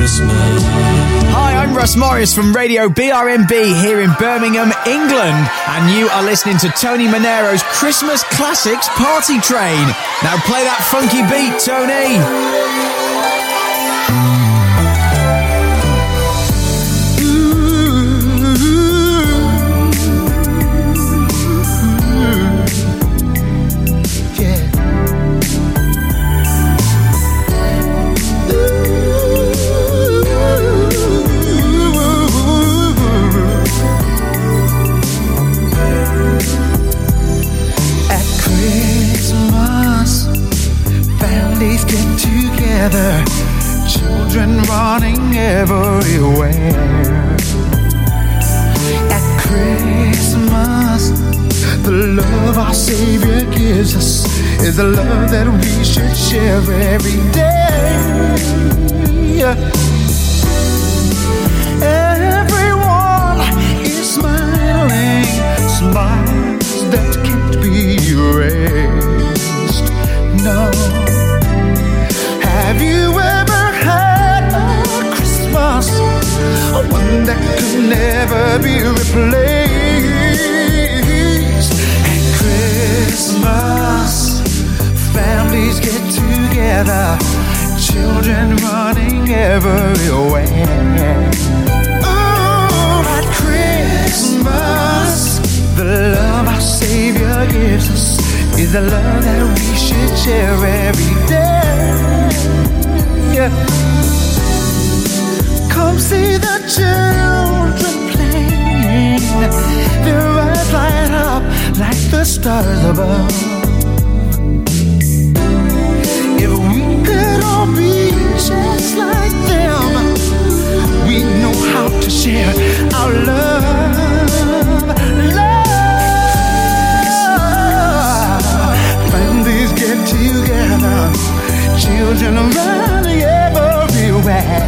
Christmas. Hi, I'm Russ Morris from Radio BRMB here in Birmingham, England, and you are listening to Tony Manero's Christmas Classics Party Train. Now play that funky beat, Tony. Is a love that we should share every day. Everyone is smiling, smiles that can't be erased. No. Have you ever had a Christmas, one that could never be replaced? Together, children running everywhere. Oh, at Christmas, the love our Savior gives us is the love that we should share every day. Yeah. Come see the children playing, their eyes light up like the stars above. Be just like them, we know how to share our love. Love. Families get together, children running everywhere.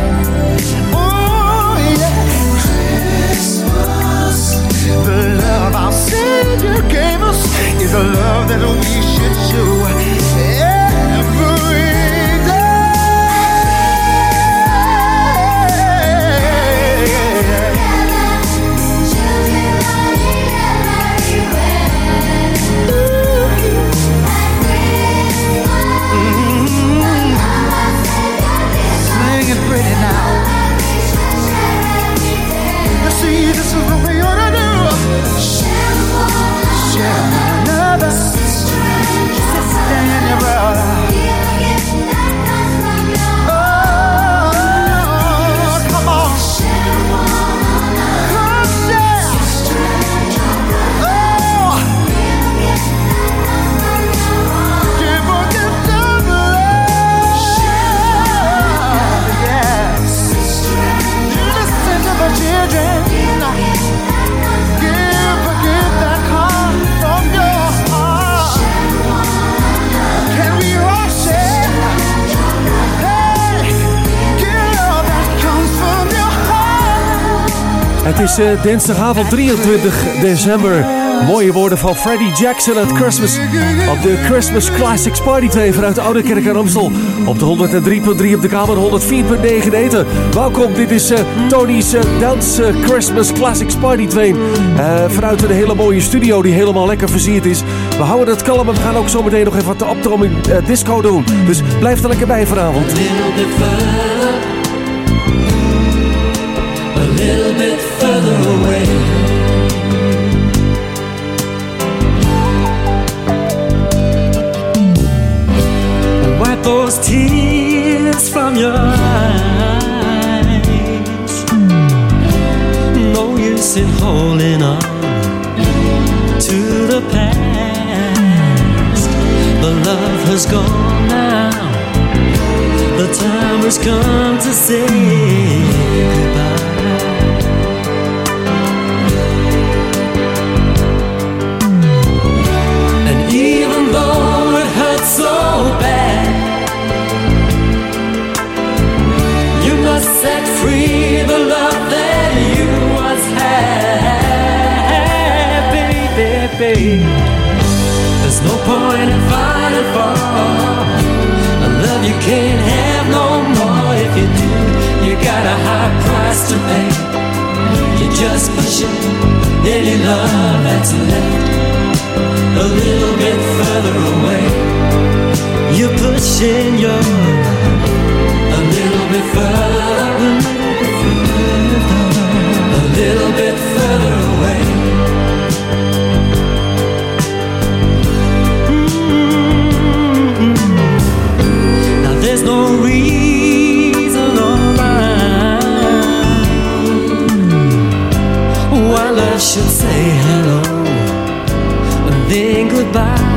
Oh yeah, Christmas. The love our Savior gave us is a love that we should show is eh, dinsdagavond 23 december. Mooie woorden van Freddie Jackson uit Christmas. Op de Christmas Classics Party Train vanuit Oude Kerk en Amstel. Op de 103.3 op de kamer, 104.9 in eten. Welkom, dit is eh, Tony's eh, Dance Christmas Classics Party Train. Eh, vanuit een hele mooie studio die helemaal lekker versierd is. We houden het kalm en we gaan ook zo meteen nog even wat de optroming disco doen. Dus blijf er lekker bij vanavond. Away. Wipe those tears from your eyes. No use in holding on to the past. The love has gone now. The time has come to say goodbye. There's no point in fighting for a love you can't have no more. If you do, you got a high price to pay. You're just pushing any love that's left a little bit further away. You're pushing your love a little bit further away. Should say hello and then goodbye.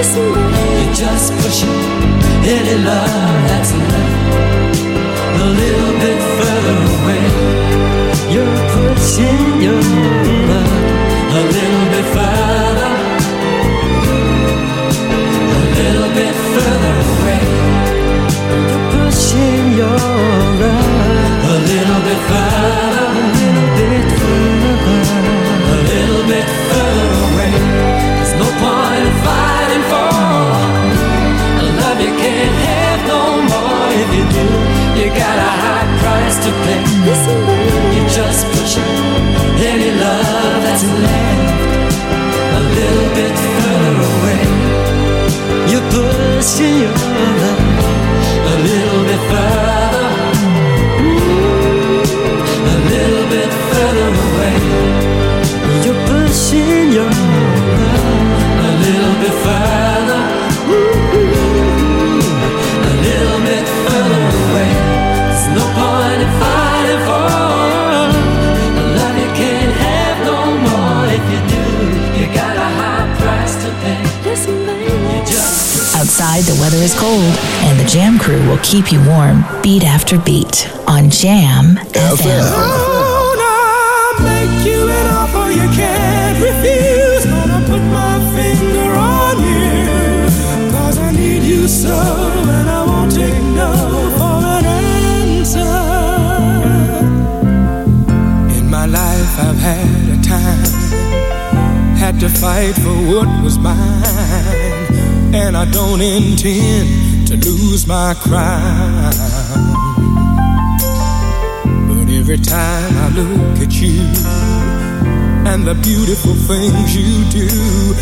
Listen, you're just pushing any love that's left a little bit further away. You're pushing your love a little bit further, pushing your Outside, the weather is cold, and the Jam crew will keep you warm beat after beat on Jamm FM. Gonna make you an offer you can't refuse. Gonna put my finger on you. Cause I need you so, and I won't take no for an answer. In my life, I've had a time, had to fight for what was mine. And I don't intend to lose my crown. But every time I look at you and the beautiful things you do,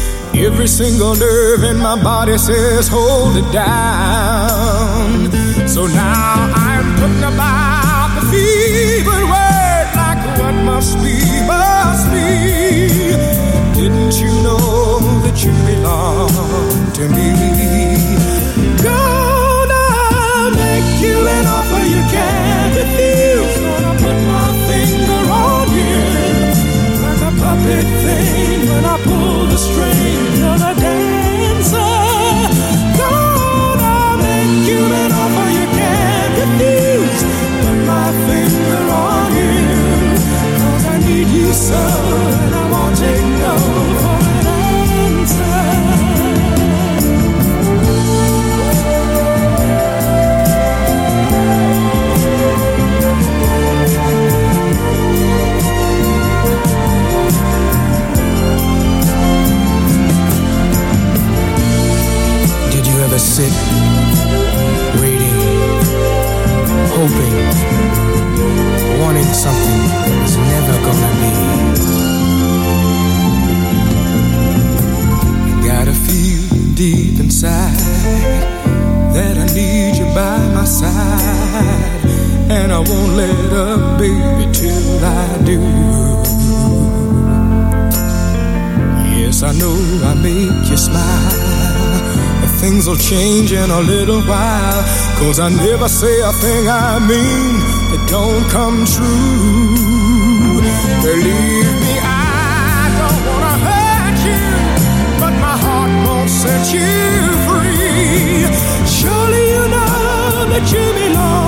every single nerve in my body says, hold it down. So now I'm putting about the fevered word like what must be, must be. Didn't you know that you belong to me? Gonna make you an offer you can't refuse. Gonna put my finger on you like a puppet thing when I pull the string of a dancer. Gonna make you an offer you can't refuse. Put my finger on you 'cause I need you so, and I won't take Ever sit waiting, hoping, wanting something that was never gonna be? Gotta feel deep inside that I need you by my side, and I won't let up, baby, till I do. Yes, I know I make you smile. Things will change in a little while. Cause I never say a thing I mean that don't come true. Believe me, I don't wanna hurt you, but my heart won't set you free. Surely you know that you belong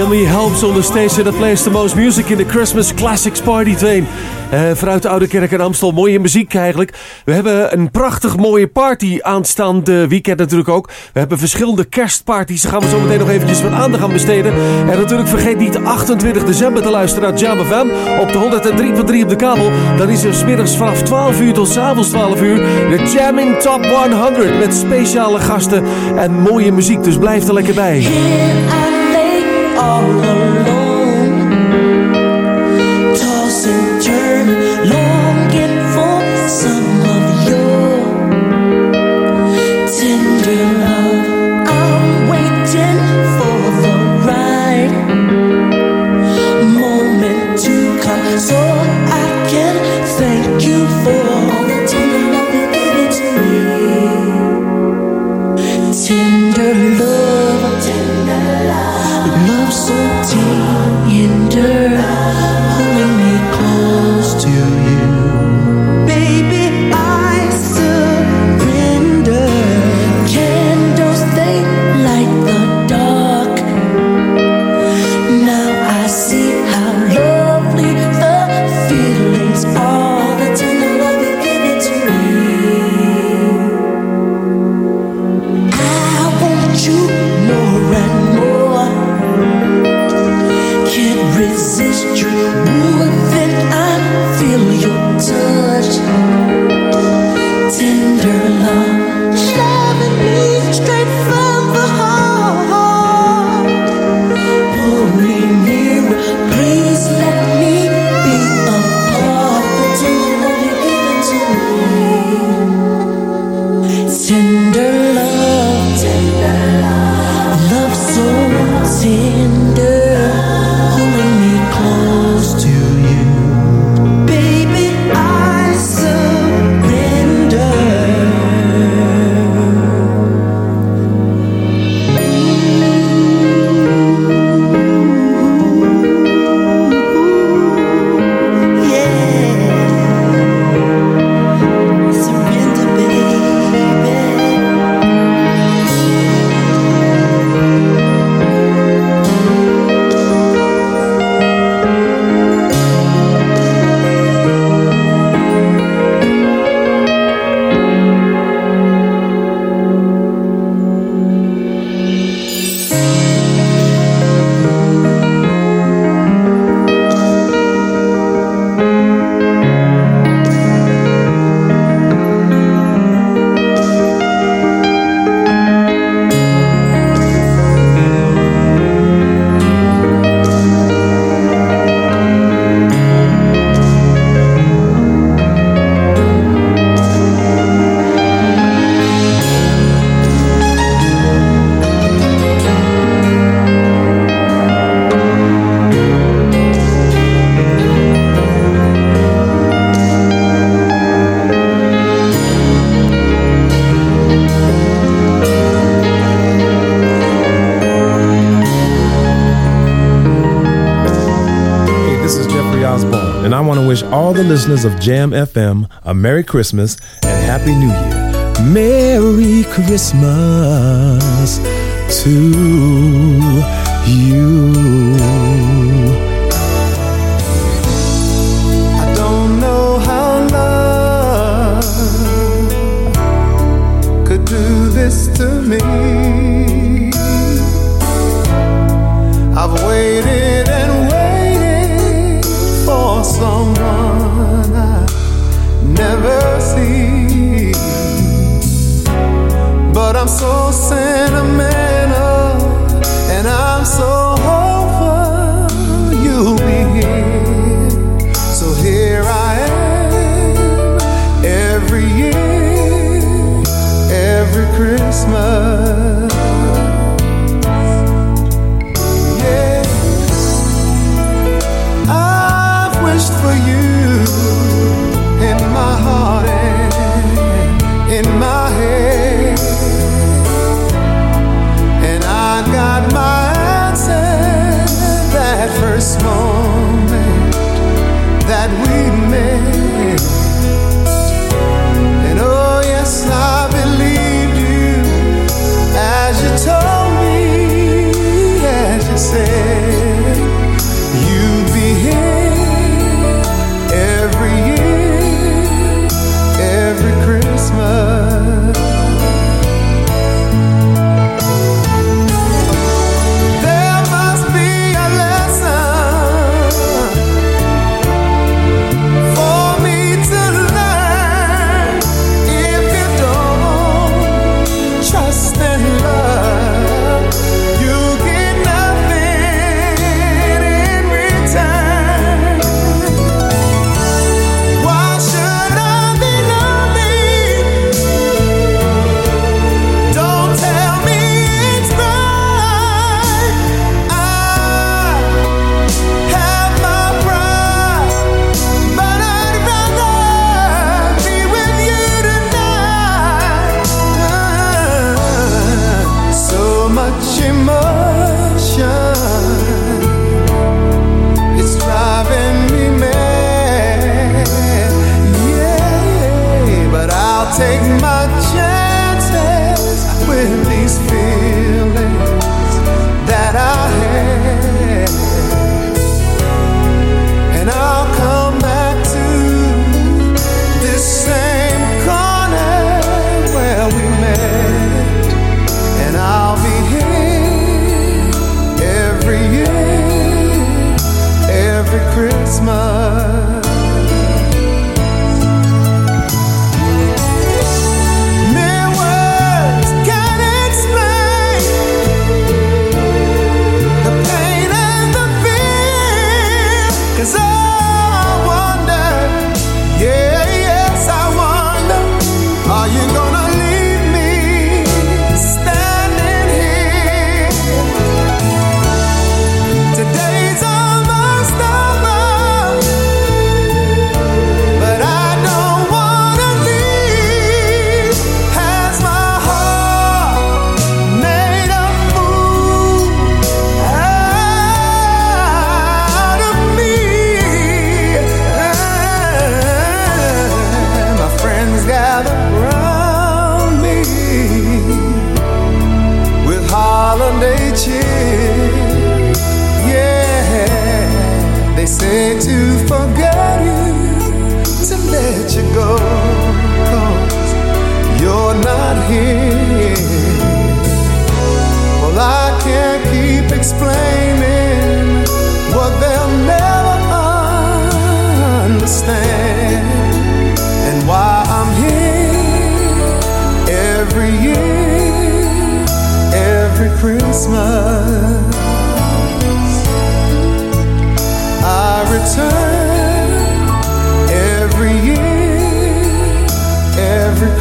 only helps on the station that plays the most music in the Christmas Classics Party Train. Uh, vanuit de Oude Kerk in Amstel. Mooie muziek eigenlijk. We hebben een prachtig mooie party aanstaande weekend natuurlijk ook. We hebben verschillende kerstparties. Daar gaan we zo meteen nog eventjes wat aandacht aan besteden. En natuurlijk vergeet niet 28 december te luisteren naar Jam FM op de 103.3 op de kabel. Dan is er smiddags vanaf 12 uur tot s'avonds 12 uur de Jamming Top 100 met speciale gasten en mooie muziek. Dus blijf er lekker bij. All alone. Listeners of Jamm FM a Merry Christmas and Happy New Year. Merry Christmas to you. But I'm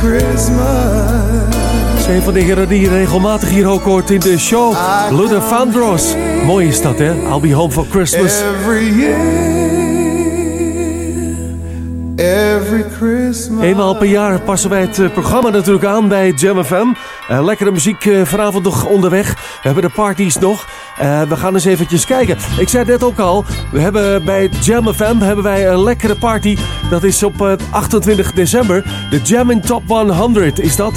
Christmas. Een van de heren die je regelmatig hier ook hoort in de show. Luther Vandross. Mooi is dat, hè? I'll be home for Christmas. Every year, every. Eenmaal per jaar passen wij het eh, programma natuurlijk aan bij Jam FM. Eh, lekkere muziek eh, vanavond nog onderweg. We hebben de parties nog. We gaan eens eventjes kijken. Ik zei net ook al. We hebben bij Jam FM hebben wij een lekkere party. Dat is op eh, 28 december. De Jam in Top 100 is dat.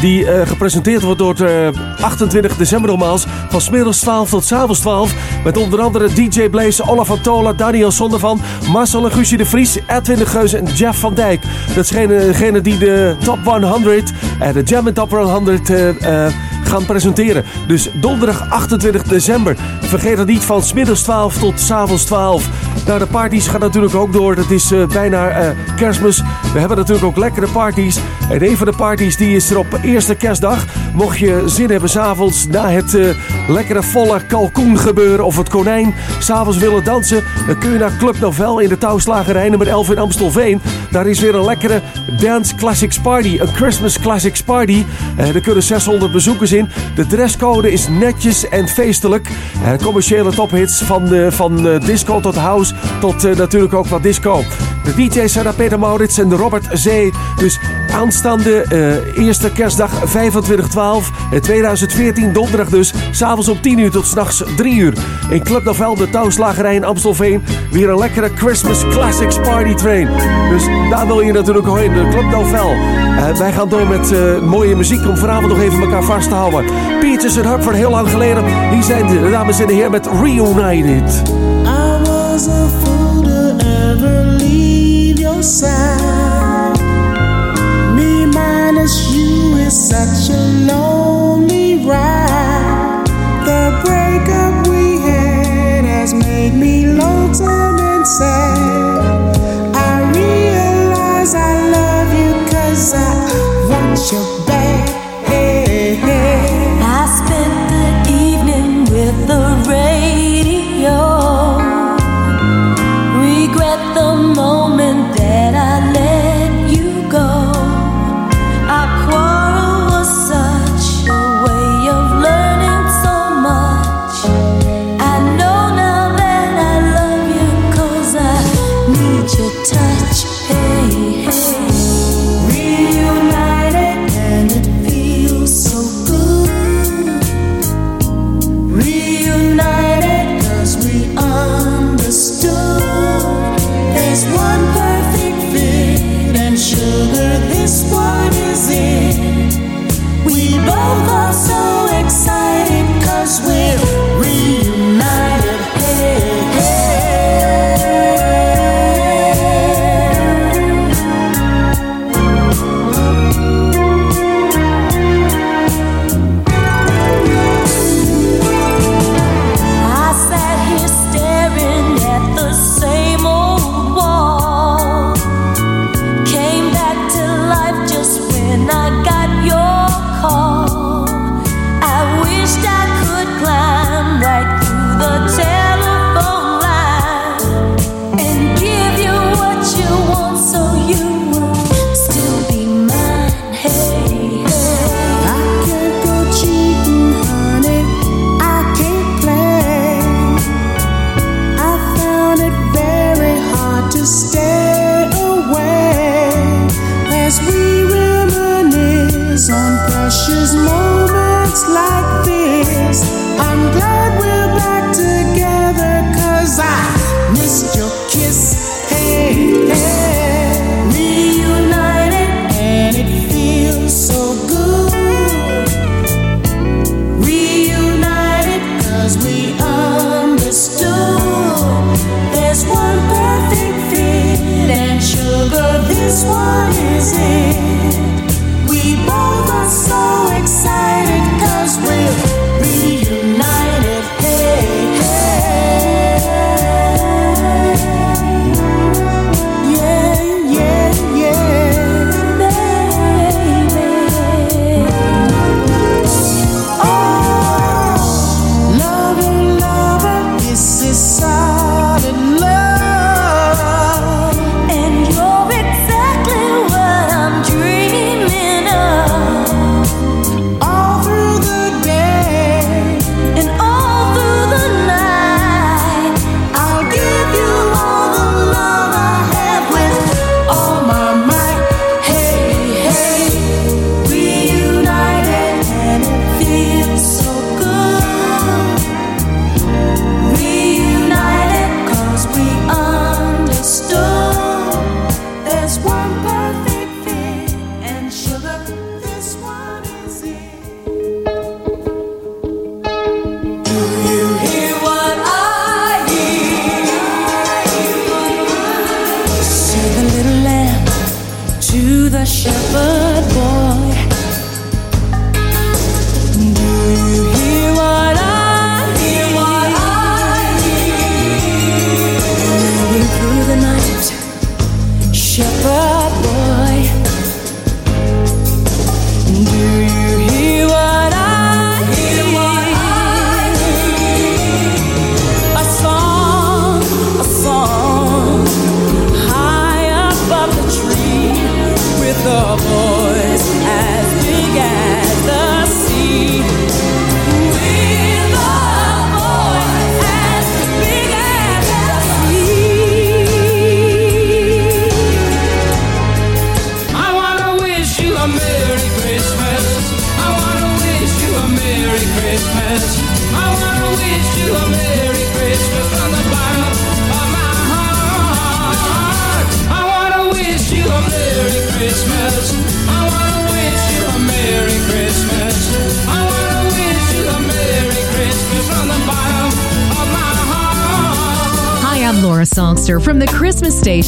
Die gepresenteerd wordt door eh, 28 december nogmaals. Van smiddags 12 tot s avonds 12. Met onder andere DJ Blaze, Olaf van Tola, Daniel Zondervan, Marcel en Guusje de Vries, Edwin de Geus en Jeff van Dijk. Dat is degene, die de Top 100, eh, de Jam Top 100 eh, eh, gaan presenteren. Dus donderdag 28 december. Vergeet het niet van smiddags 12 tot s avonds 12. Nou, de parties gaan natuurlijk ook door. Het is eh, bijna eh, kerstmis. We hebben natuurlijk ook lekkere parties. En een van de parties die is er op eerste kerstdag. Mocht je zin hebben s'avonds na het eh, lekkere volle kalkoen gebeuren of het konijn. S'avonds willen dansen. Dan kun je naar Club Novel in de touwslagerij nummer 11 in Amstelveen. Daar is weer een lekkere Dance Classics Party. Een Christmas Classics Party. Er kunnen 600 bezoekers in. De dresscode is netjes en feestelijk. Eh, commerciële tophits van, eh, van eh, disco tot house tot eh, natuurlijk ook wat disco. De DJ's zijn Peter Maurits en Robert Zee. Dus aanstaande eh, eerste kerstdag 25-12 in 2014, donderdag dus. S'avonds om 10 uur tot s'nachts 3 uur. In Club Novel, de touwslagerij in Amstelveen. Weer een lekkere Christmas Classics Party Train. Dus daar wil je natuurlijk heen, de Club Novel. Eh, wij gaan door met eh, mooie muziek om vanavond nog even elkaar vast te houden. Peaches en Herb van heel lang geleden. Hier zijn de dames en de heren met Reunited. I was a fool to ever leave your side. Me minus you is such a lonely ride. The breakup we had has made me lonesome and sad. I realize I love you cause I want you back.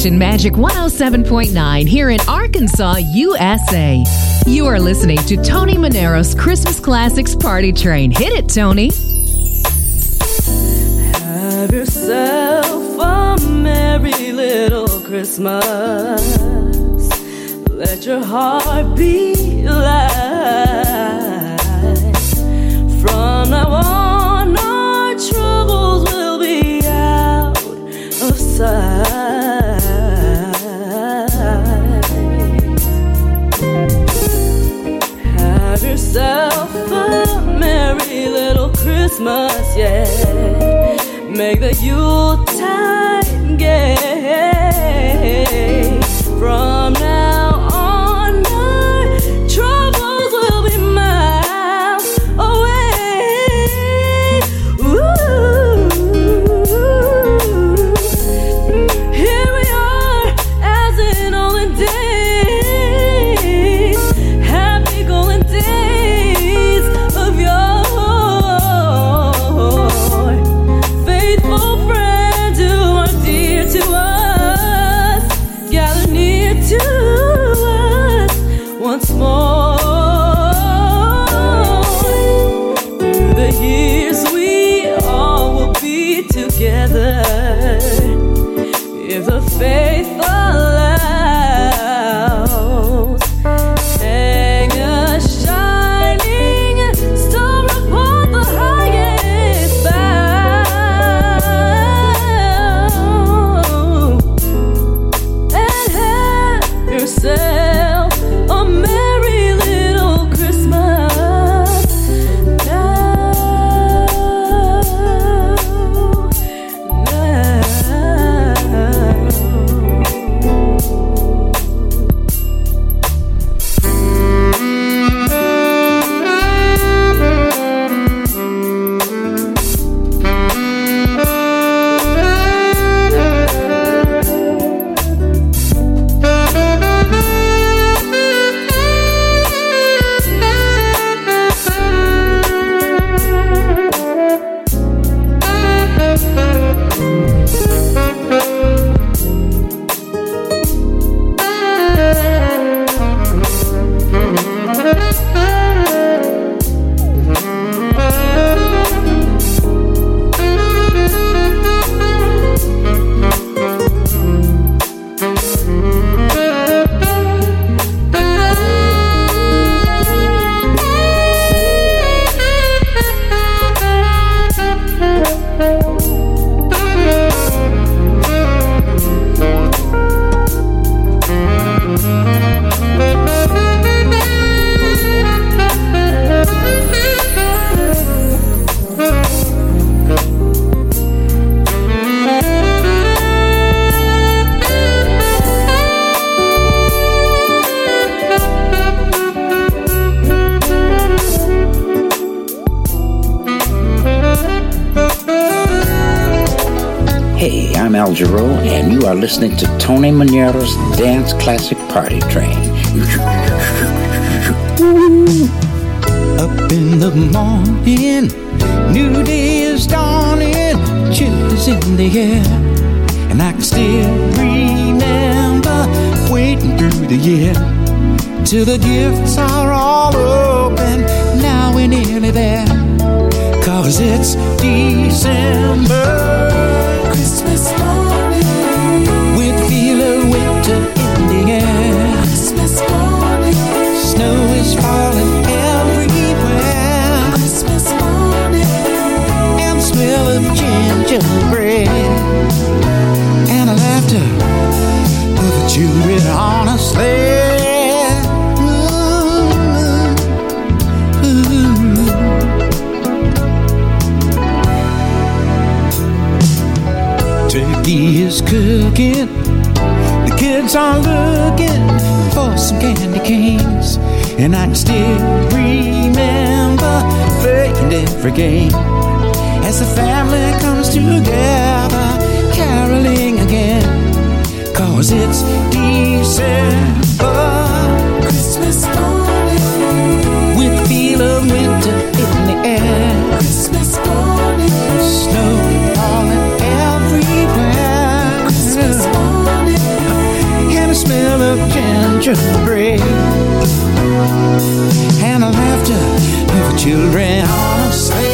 Action Magic 107.9 here in Arkansas, USA. You are listening to Tony Manero's Christmas Classics Party Train. Hit it, Tony. Have yourself a merry little Christmas. Let your heart be light. From now on. Christmas, yeah. Make the youth listening to Tony Manero's Dance Classic Party Train. Up in the morning, new day is dawning, chill is in the air, and I can still remember waiting through the year till the gifts are all open, now we're nearly there, cause it's December. And the laughter of the children on a sled. Turkey is cooking. The kids are looking for some candy canes. And I can still remember playing every game as the family comes together, caroling again. Cause it's December Christmas morning, with feel of winter in the air. Christmas morning, Snow falling everywhere. Christmas morning, And the smell of gingerbread. And the laughter of children on a sled.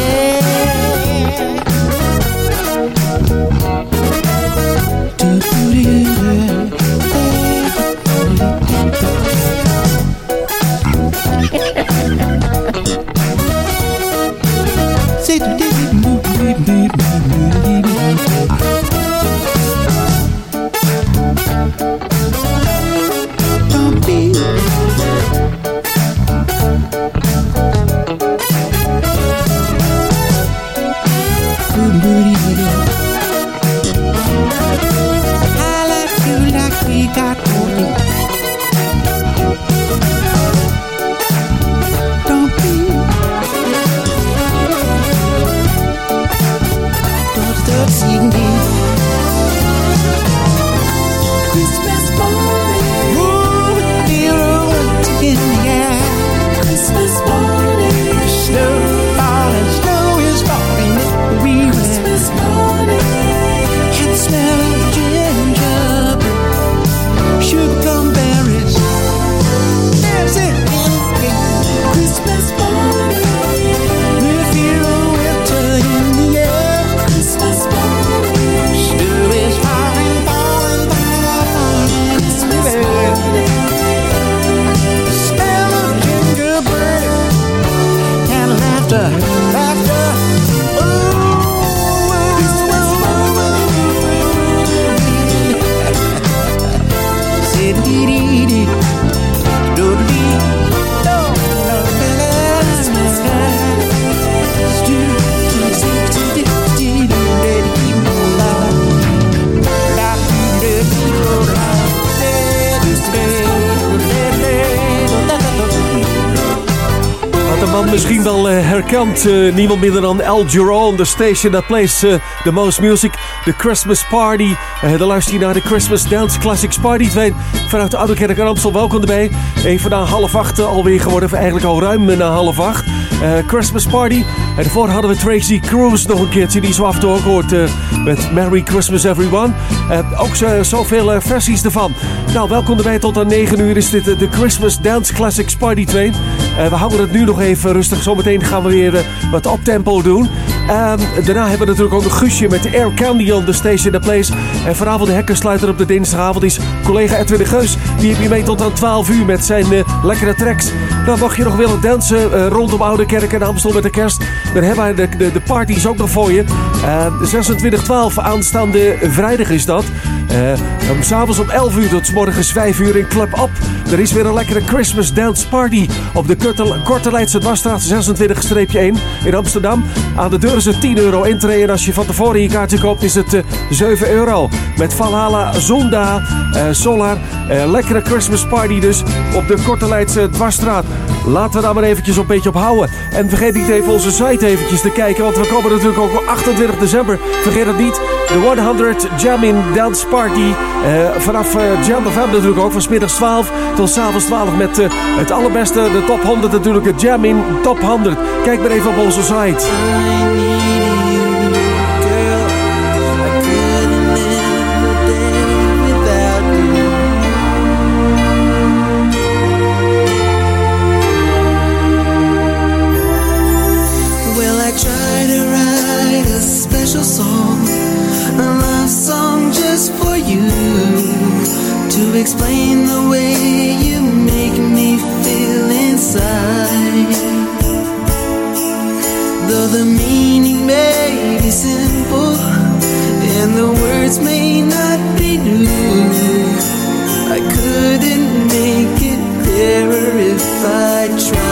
Eh, niemand minder dan Al Jarreau, the station that plays eh, the most music. The Christmas Party. Uh, dan luister naar de Christmas Dance Classics Party 2 vanuit de Oude Kerk in Amstel. Welkom erbij. Even na half acht alweer geworden. Of eigenlijk al ruim na half acht. Eh, Christmas Party. En daarvoor hadden we Tracy Cruz nog een keertje. Die zo af hoort eh, met Merry Christmas Everyone. Eh, ook zo, zoveel versies ervan. Nou, welkom erbij. Tot aan 9 uur is dit de Christmas Dance Classics Party 2. Eh, we houden het nu nog even rustig. Zometeen gaan we weer wat optempo doen. Ehm, daarna hebben we natuurlijk ook een Guusje met Air Candy on the Station the Place. En vanavond de hekkensluiter op de dinsdagavond is collega Edwin de Geus. Die heb je mee tot aan 12 uur met zijn eh, lekkere tracks. Nou, mocht je nog willen dansen eh, rondom Oude Kerk en Amstel met de kerst... dan hebben wij de, de, de parties ook nog voor je. Uh, 26-12 aanstaande vrijdag is dat. Uh, om s'avonds om 11 uur tot 's morgens 5 uur in Club Up. Er is weer een lekkere Christmas Dance Party op de Korte- Korte Leidse Dwarsstraat 26-1 in Amsterdam. Aan de deur is het 10 euro intree als je van tevoren je kaartje koopt is het eh, 7 euro. Met Valhalla, Zonda, eh, Solar, eh, lekkere Christmas Party dus op de Korte Leidse Dwarsstraat. Laten we daar maar eventjes een beetje op houden. En vergeet niet even onze site eventjes te kijken, want we komen natuurlijk ook op 28 december. Vergeet het niet, de 100 Jam in Dance Party. eh, vanaf eh, Jam natuurlijk ook, van 's middags 12 tot 's avonds 12 met eh, het allerbeste, de top 100 natuurlijk, het Jam in Top 100. Kijk maar even op onze site. the way you make me feel inside. Though the meaning may be simple and the words may not be new, I couldn't make it clearer if I tried.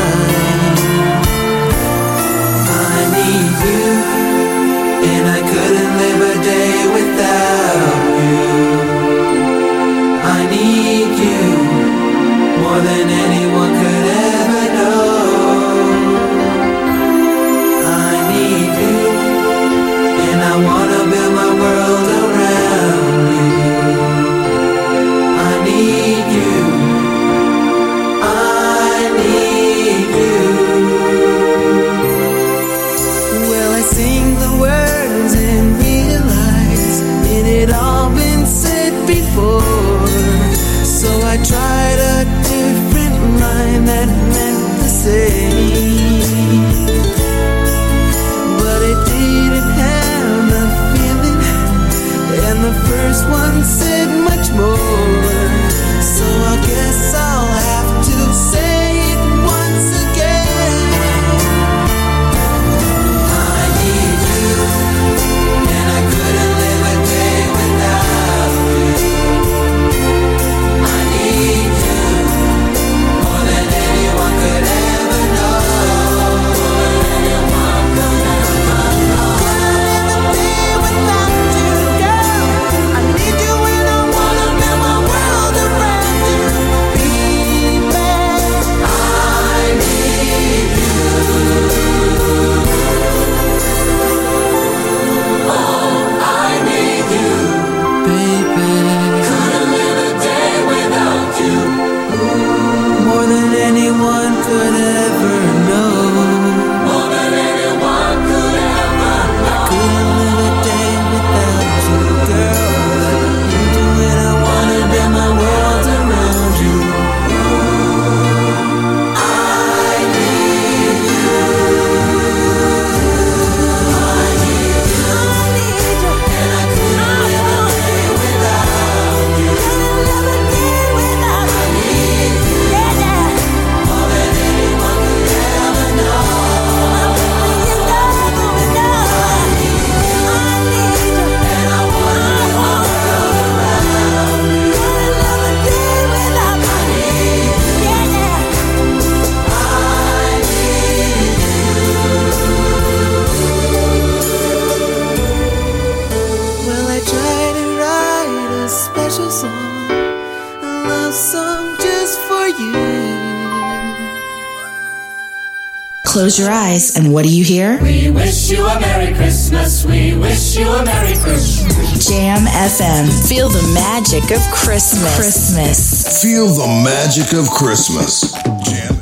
close your eyes, and what do you hear? We wish you a Merry Christmas. We wish you a Merry Christmas. Jamm FM. Feel the magic of Christmas. Christmas. Feel the magic of Christmas. Jam.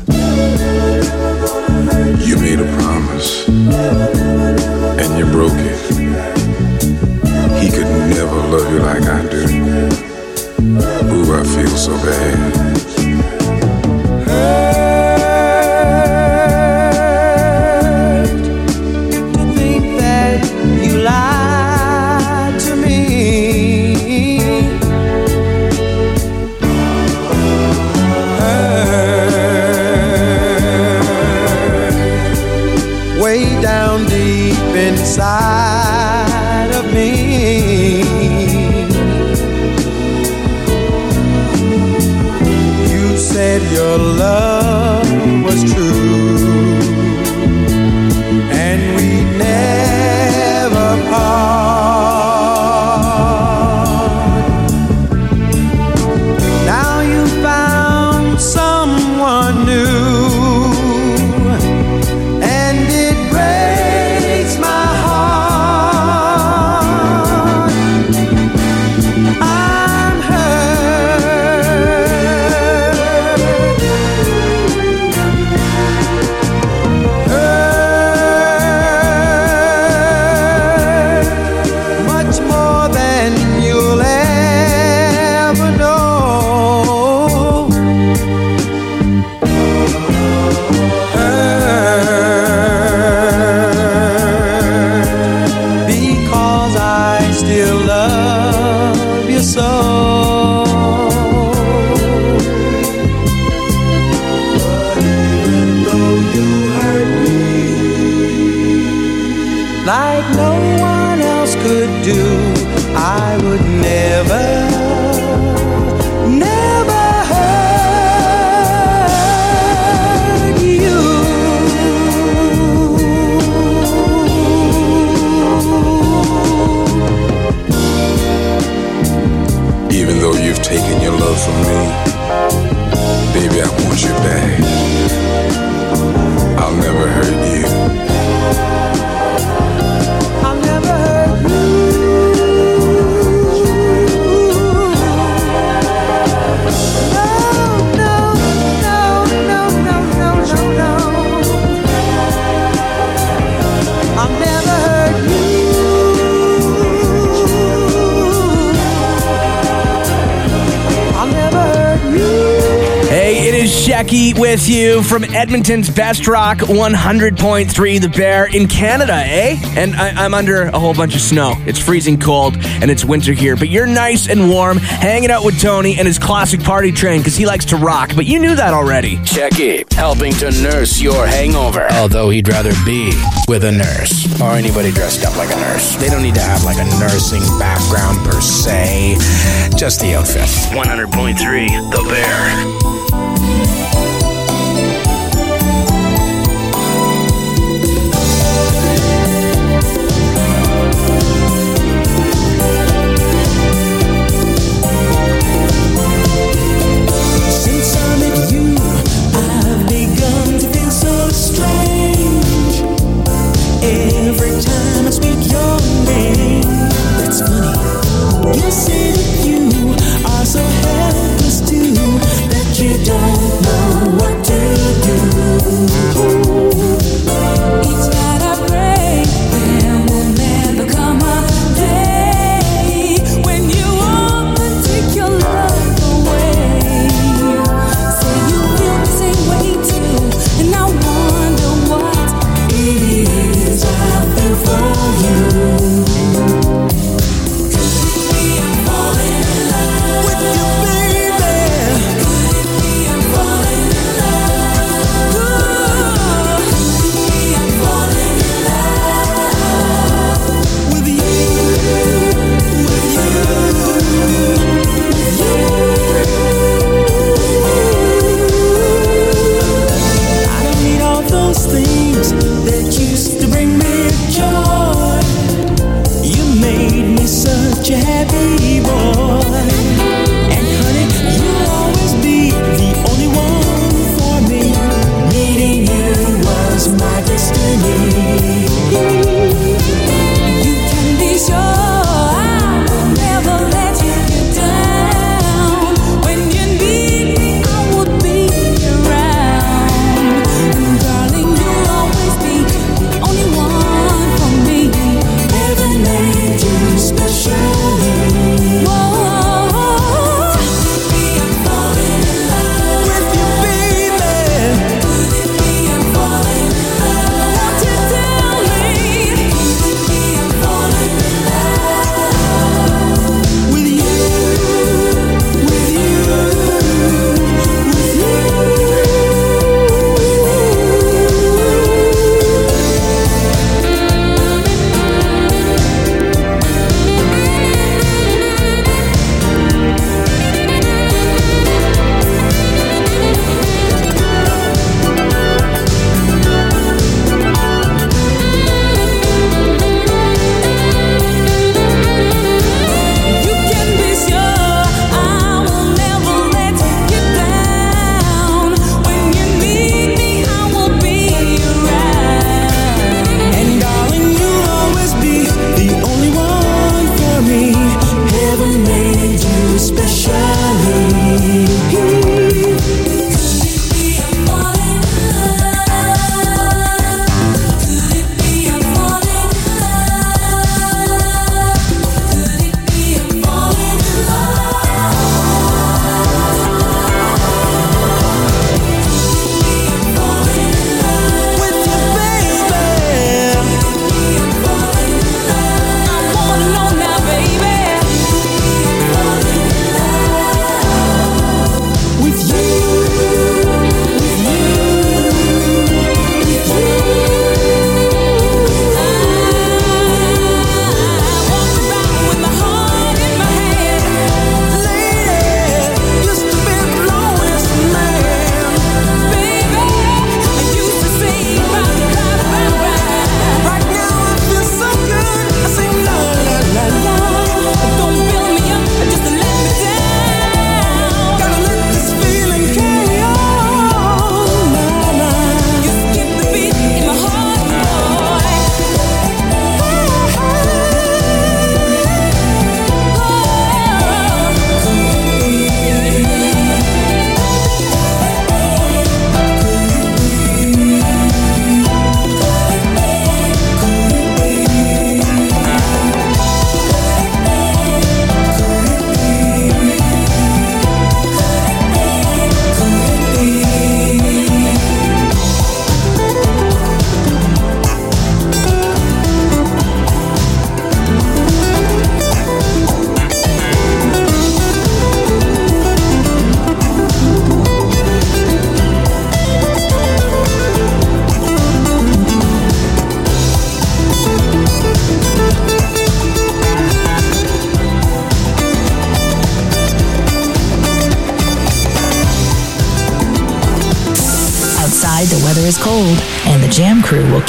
You made a promise, and you broke it. He could never love you like I do. Ooh, I feel so bad. With you from Edmonton's Best Rock 100.3 The Bear in Canada, eh? And I, am under a whole bunch of snow. It's freezing cold and it's winter here, but you're nice and warm hanging out with Tony and his classic party train because he likes to rock, but you knew that already. Checky, helping to nurse your hangover. Although he'd rather be with a nurse or anybody dressed up like a nurse. They don't need to have like a nursing background per se, just the outfit. 100.3 The Bear.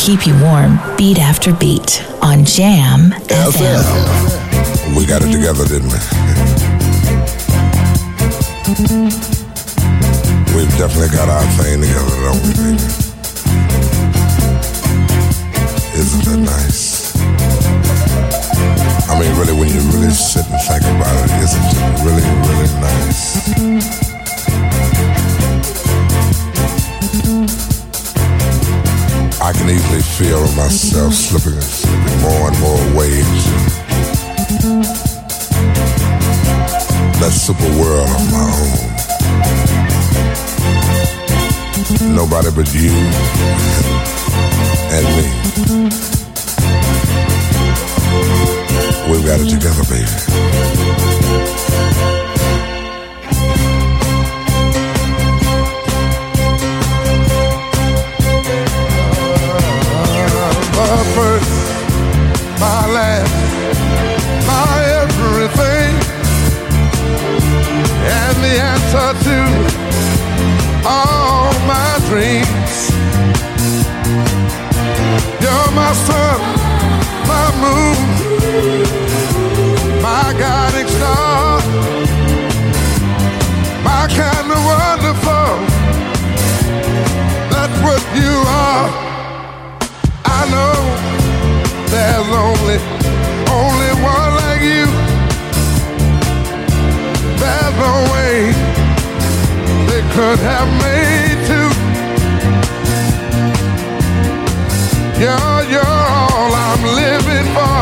Keep you warm beat after beat on Jamm FM. We got it together, didn't we? We've definitely got our thing together, don't we, baby? Isn't that nice? I mean, really, when you really sit and think about it, isn't it really, really nice? I can easily feel myself slipping and slipping more and more waves. That super world of my own. Nobody but you and me. We've got it together, baby. Dreams. You're my sun, my moon, my guiding star, my kind of wonderful. That's what you are. I know there's only, only one like you. There's no way they could have made You're, you're all I'm living for.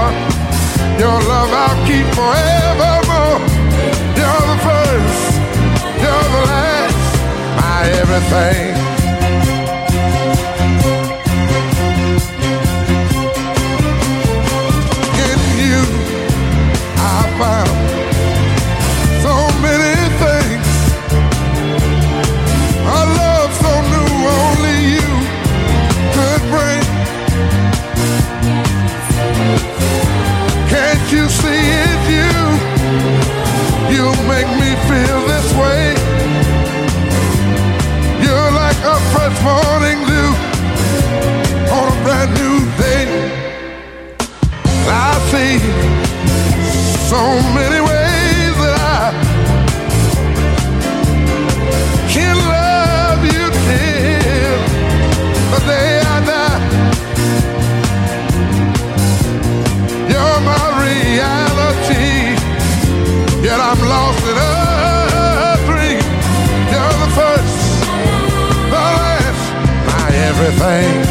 Your love I'll keep forevermore. You're the first, you're the last, my everything. Everything.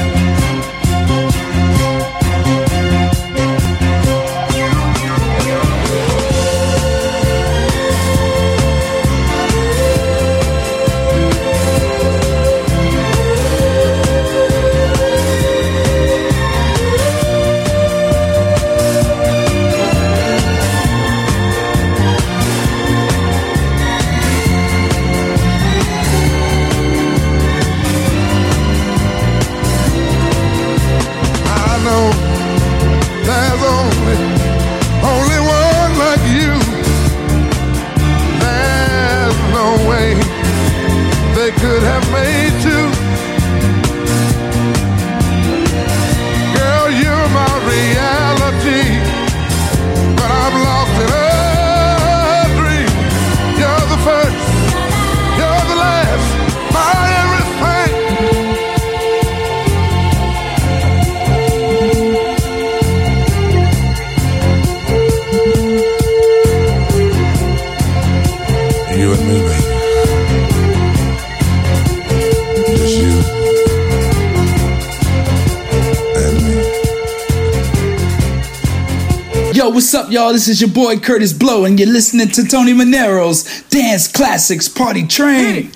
What's up, y'all? This is your boy Kurtis Blow, and you're listening to Tony Manero's Dance Classics Party Train.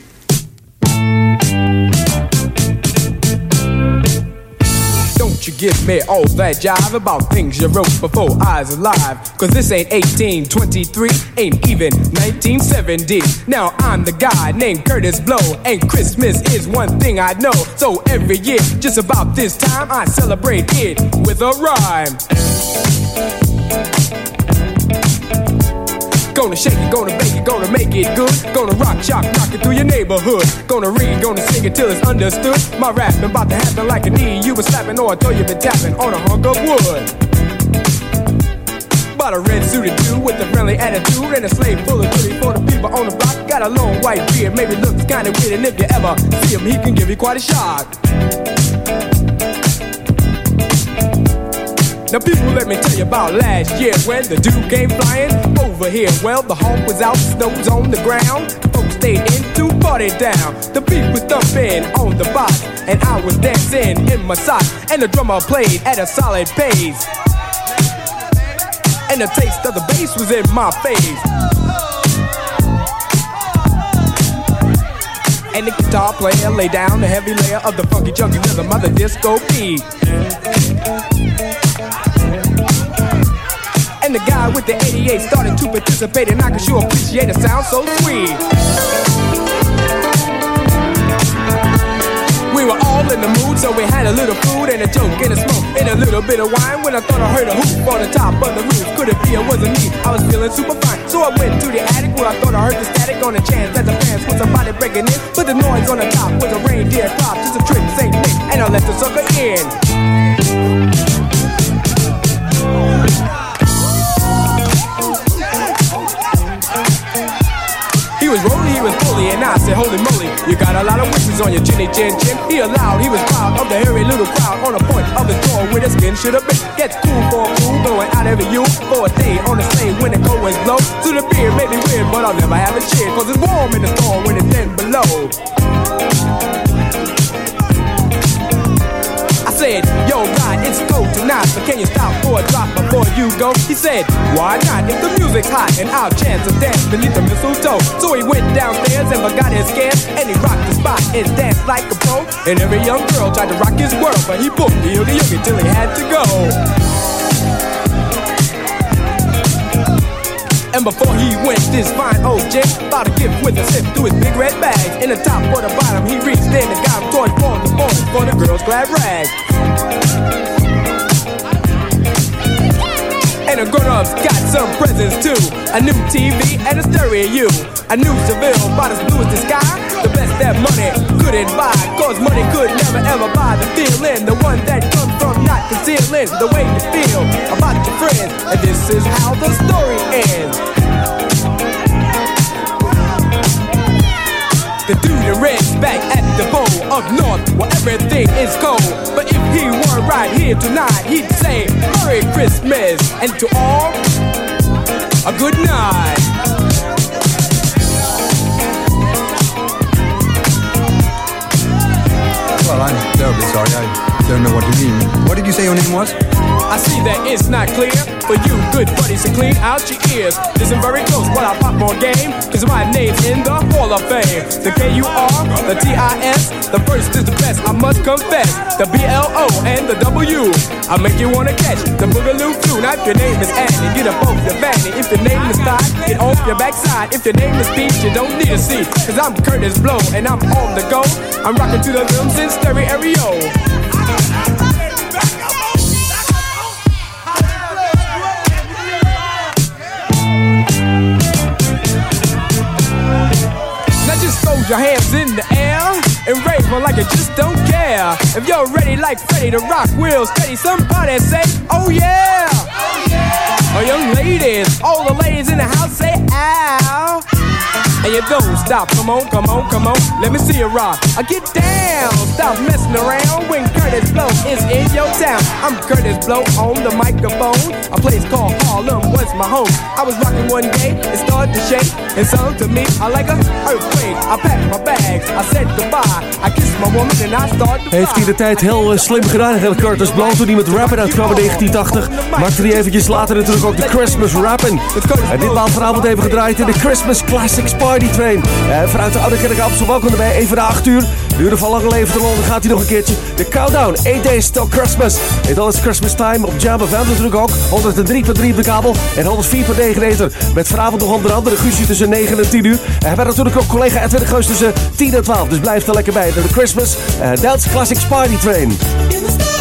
Don't you give me all that jive about things you wrote before I was alive. Cause this ain't 1823, ain't even 1970. Now I'm the guy named Kurtis Blow, and Christmas is one thing I know. So every year, just about this time, I celebrate it with a rhyme. Gonna shake it, gonna bake it, gonna make it good. Gonna rock, shock, rock it through your neighborhood. Gonna read, gonna sing it till it's understood. My rapping about to happen like a knee. You was slapping or I thought you been tapping on a hunk of wood. Bought a red suited dude with a friendly attitude and a slave full of goodies for the people on the block. Got a long white beard, maybe looks kinda weird, and if you ever see him, he can give you quite a shock. Now people, let me tell you about last year when the dude came flying over here. Well, the home was out, snow was on the ground. Folks stayed in to party down. The beat was thumping on the box, and I was dancing in my socks. And the drummer played at a solid pace. And the taste of the bass was in my face. And the guitar player laid down the heavy layer of the funky chunky rhythm of the disco beat. The guy with the 88 started to participate, and I could sure appreciate a sound so sweet. We were all in the mood, so we had a little food and a joke and a smoke and a little bit of wine. When I thought I heard a hoop on the top of the roof, could it be it wasn't me? I was feeling super fine, so I went to the attic where I thought I heard the static on the chance that the fans was somebody breaking in. But the noise on the top was a reindeer crop, just a trick, Saint Nick, and I let the sucker in. He was rolling, he was bully, and I said, Holy moly, you got a lot of wishes on your chinny chin chin. He allowed, he was proud of the hairy little crowd on the point of his door where the skin should have been. Gets cool for a cool, going out every you for a day on the same when the cold winds blow. To the beer may be weird, but I'll never have a cheer, cause it's warm in the storm when it's 10 below. Said, yo, God, it's cold tonight, but can you stop for a drop before you go? He said, why not? If the music's hot and I'll chance a dance beneath the mistletoe. So he went downstairs and forgot his scams, and he rocked the spot and danced like a pro. And every young girl tried to rock his world, but he booked the yogi yogi till he had to go. And before he went, this fine old gent bought a gift with a sip through his big red bag. In the top or the bottom, he reached in and got a toy for the boys for the girls' glad rag. And the grown-ups got some presents too. A new TV and a stereo. A new Seville, about as blue as the sky. The best that money couldn't buy. Cause money could never ever buy the feeling. The one that comes from not concealing the way you feel about your friends. And this is how the story ends. The dude red's back at the bowl up north where everything is cold. But if he weren't right here tonight, he'd say Merry Christmas and to all a good night. Well, I'm terribly sorry. I don't know what you mean. What did you say your name was? I see that it's not clear for you, good buddies, to clean out your ears. Listen very close while I pop more game, cause my name's in the Hall of Fame. The K-U-R, the T-I-S, the first is the best, I must confess. The B-L-O and the W, I make you wanna catch the Boogaloo too. Now if your name is Annie, get up off your vanity. If your name is Thigh, get off your backside. If your name is Peach, you don't need a seat, cause I'm Kurtis Blow and I'm on the go. I'm rocking to the rhythms in stereo. Your hands in the air and rave on like you just don't care. If you're ready like Freddie to rock, we'll steady. Somebody say, oh, oh yeah. Oh, young ladies, all the ladies in the house say, ow. And you don't stop, come on, come on, come on. Let me see you rock. I get down, stop messing around when Kurtis Blow is in your town. I'm Kurtis Blow on the microphone. A place called Harlem was my home. I was rocking one day, it started to shake. And sung to me, I like a earthquake. I packed my bags, I said goodbye. I kissed Heeft hij de tijd heel eh, slim gedaan, eigenlijk Curtis Blow. Toen hij met rappen uitkwam in 1980, maakte hij eventjes later natuurlijk ook de Christmas Rappin'. En ditmaal vanavond even gedraaid in de Christmas Classics Party Train. En vanuit de Oude Kerk Amstel, welkom erbij, even na 8 uur. De uren van lang leven te Londen gaat hij nog een keertje. De Countdown, 8 Days Till Christmas. En dan is Christmas Time op Jam FM natuurlijk ook. 103.3 op de kabel en 104 per ether. Met vanavond nog onder andere Guusje tussen 9 en 10 uur. En we hebben natuurlijk ook collega Edwin Geus tussen 10 en 12. Dus blijf er lekker bij. De Christmas uh, Dance Classics Party Train.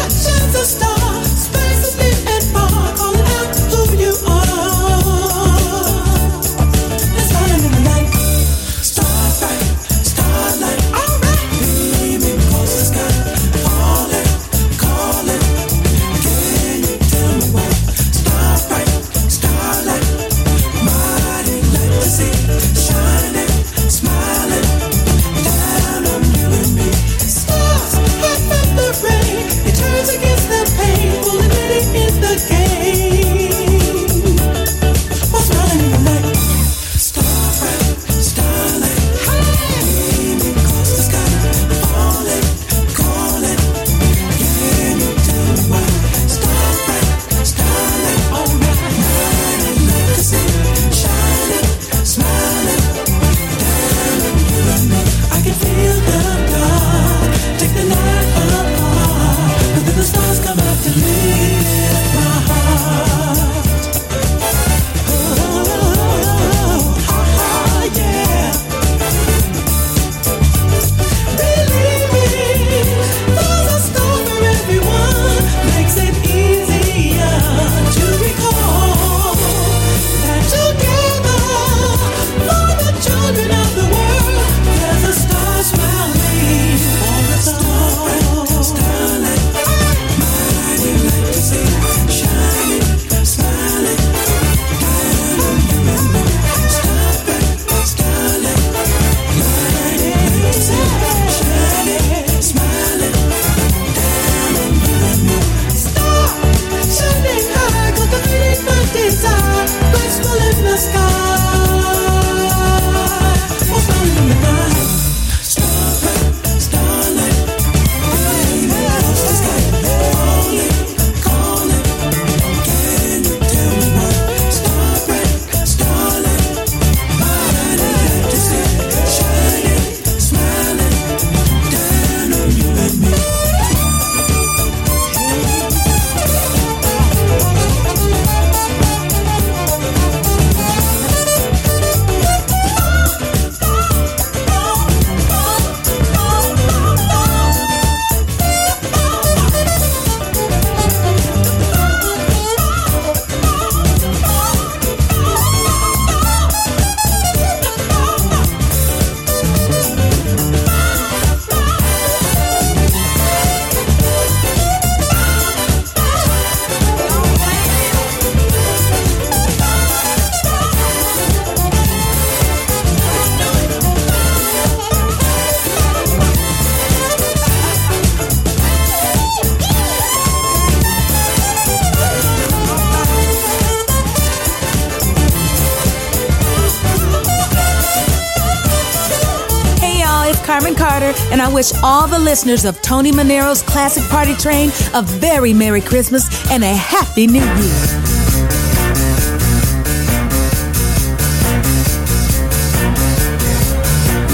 And I wish all the listeners of Tony Manero's Classic Party Train a very Merry Christmas and a Happy New Year.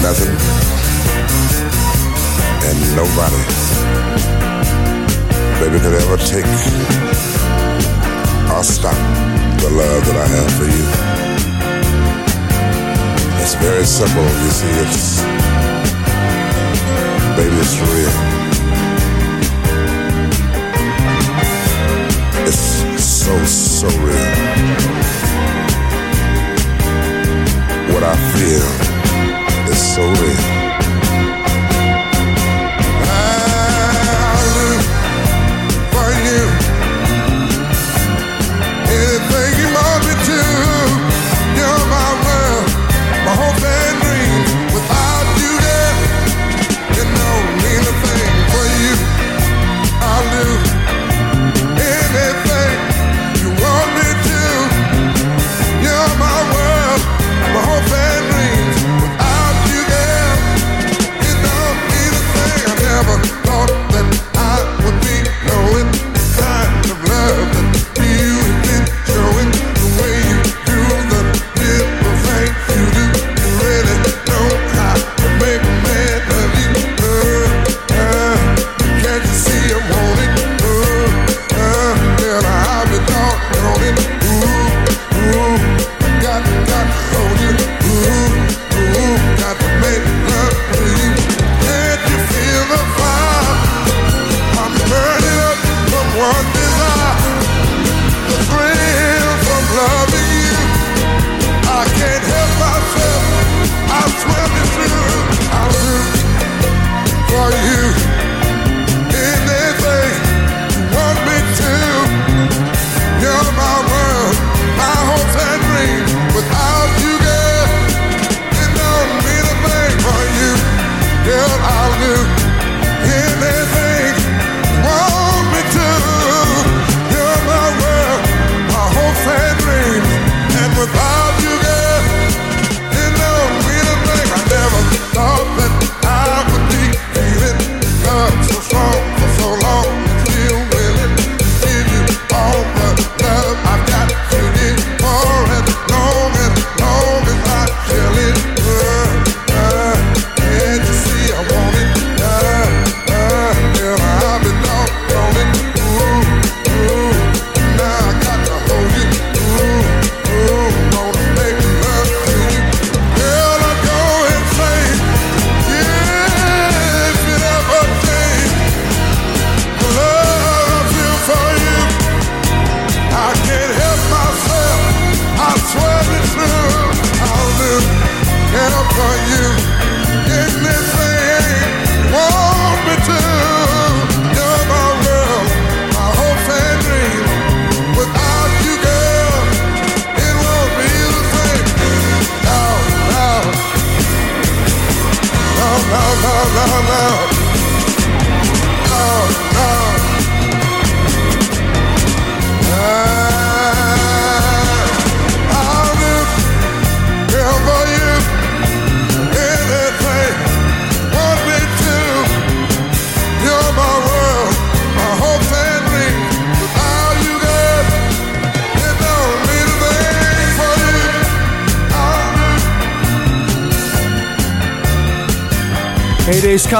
nothing and nobody, baby, could ever take or stop the love that I have for you. It's very simple, you see. It's baby, it's real. It's so, so real. What I feel is so real.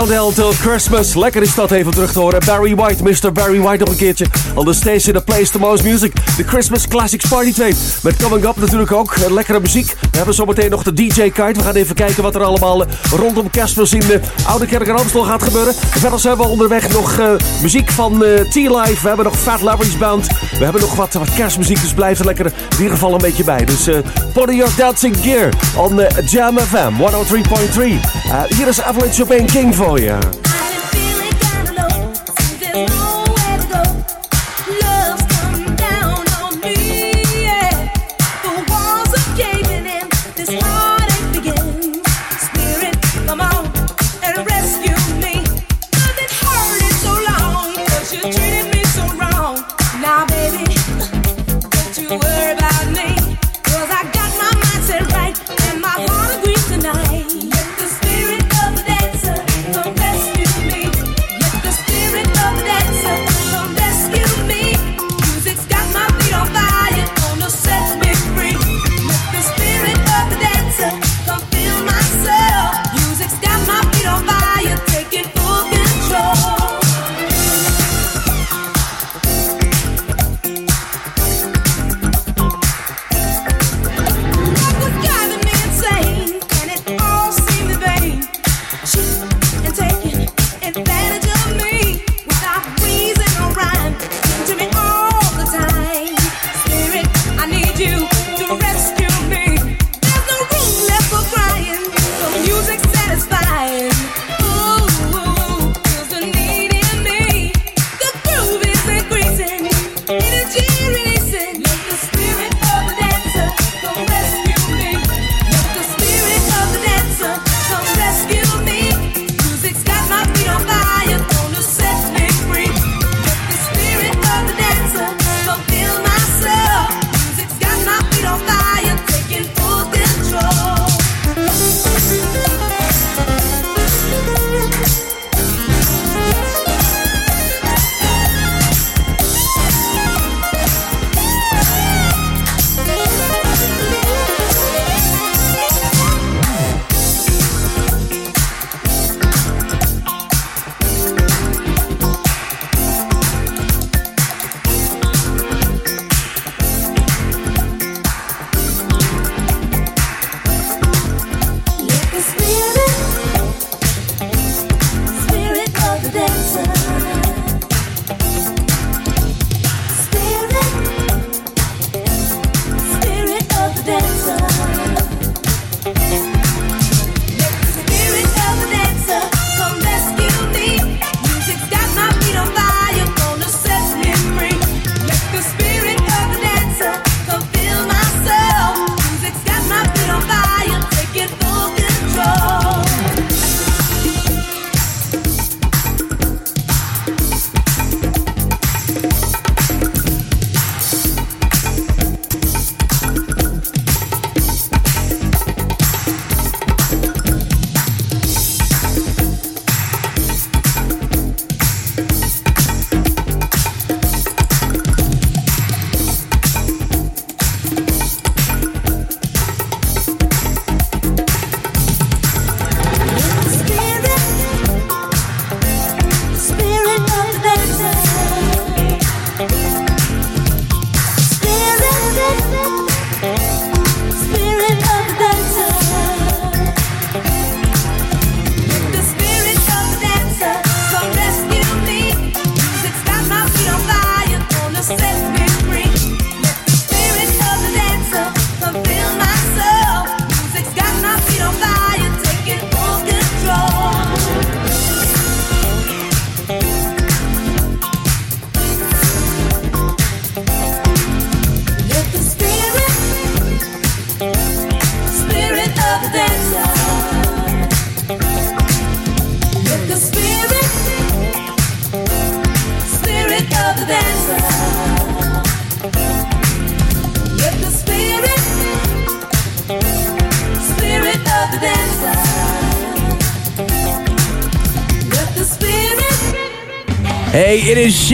Till Christmas. Lekker is dat even terug te horen. Barry White, Mr. Barry White nog een keertje. On the station the place the most music. the Christmas Classics Party 2. Met Coming Up natuurlijk ook. Lekkere muziek. We hebben zometeen nog de DJ-kite. We gaan even kijken wat er allemaal eh, rondom Kerstmis in de Oude Kerk en Amstel gaat gebeuren. Verder zijn we onderweg nog eh, muziek van uh, T-Live. We hebben nog Fat Larry's Band. We hebben nog wat, wat kerstmuziek, dus blijf er lekker in ieder geval een beetje bij. Dus uh, put your dancing gear on Jam FM 103.3. hier is Avalanche Chopin King voor je.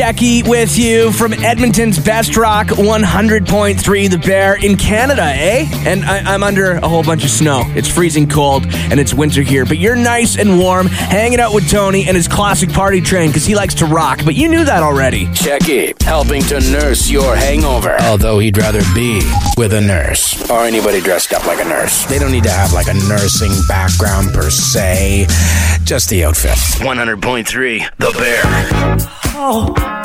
Shecky with you from Edmonton's Best Rock 100.3 The Bear in Canada, eh? And I, am under a whole bunch of snow. It's freezing cold and it's winter here, but you're nice and warm hanging out with Tony and his classic party train because he likes to rock, but you knew that already. Shecky, helping to nurse your hangover. Although he'd rather be with a nurse or anybody dressed up like a nurse. They don't need to have like a nursing background per se, just the outfit. 100.3 The Bear. Oh.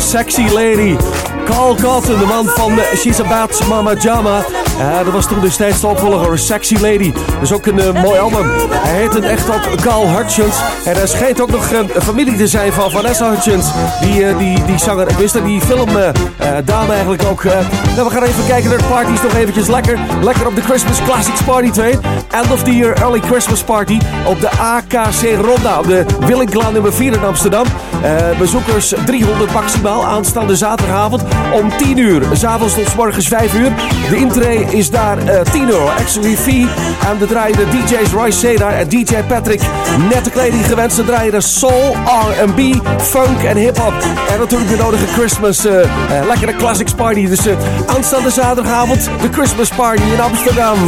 Sexy lady. Carl Cotton, de man van eh, She's a Bad Mama Jama. Ja, dat was toen destijds de opvolger Sexy Lady. Dat is ook een eh, mooi album. Hij heet het echt ook Carl Hutchins. En hij schijnt ook nog een familie te zijn van Vanessa Hutchins. Die, eh, die, die zanger, ik wist dat die filmdame eigenlijk ook. eh. nou, we gaan even kijken naar de parties. Nog eventjes lekker. Lekker op de Christmas Classics Party Train. End of the Year Early Christmas Party. Op de AKC Ronda. Op de Willinklaan nummer 4 in Amsterdam. Eh, bezoekers 300 maximaal. Aanstaande zaterdagavond om 10 uur. S'avonds tot morgens 5 uur. De intree is daar eh 10 euro. Actually fee. En de draaien de DJ's Royce Cedar en DJ Patrick. Nette kleding gewenst. Ze draaien soul, R&B, funk en hip-hop. En natuurlijk de nodige Christmas, eh, eh, lekkere classics party. Dus aanstaande zaterdagavond de Christmas party in Amsterdam.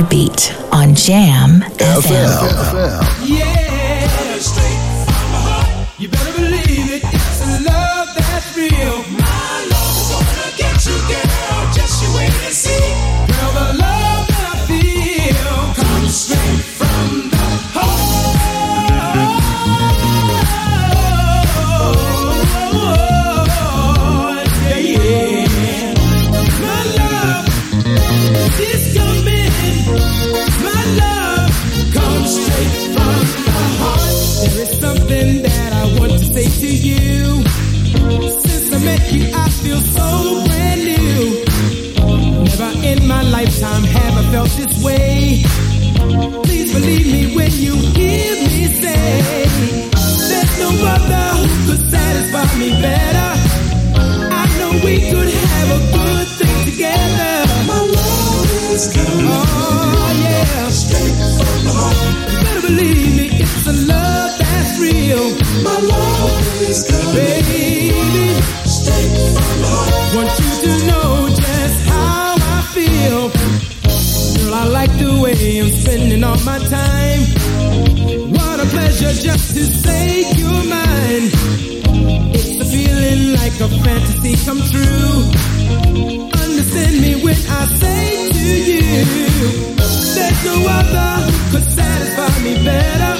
After beat on Jamm FM. Yeah, felt this way. Please believe me when you hear me say, There's no other who could satisfy me better. I know we could have a good thing together. My love is coming. Oh yeah, straight from the heart. You better believe me, it's a love that's real. My love is coming, baby. Straight from the heart. Want you I like the way I'm spending all my time. What a pleasure just to say you're mine. It's a feeling like a fantasy come true. Understand me when I say to you, there's no other could satisfy me better.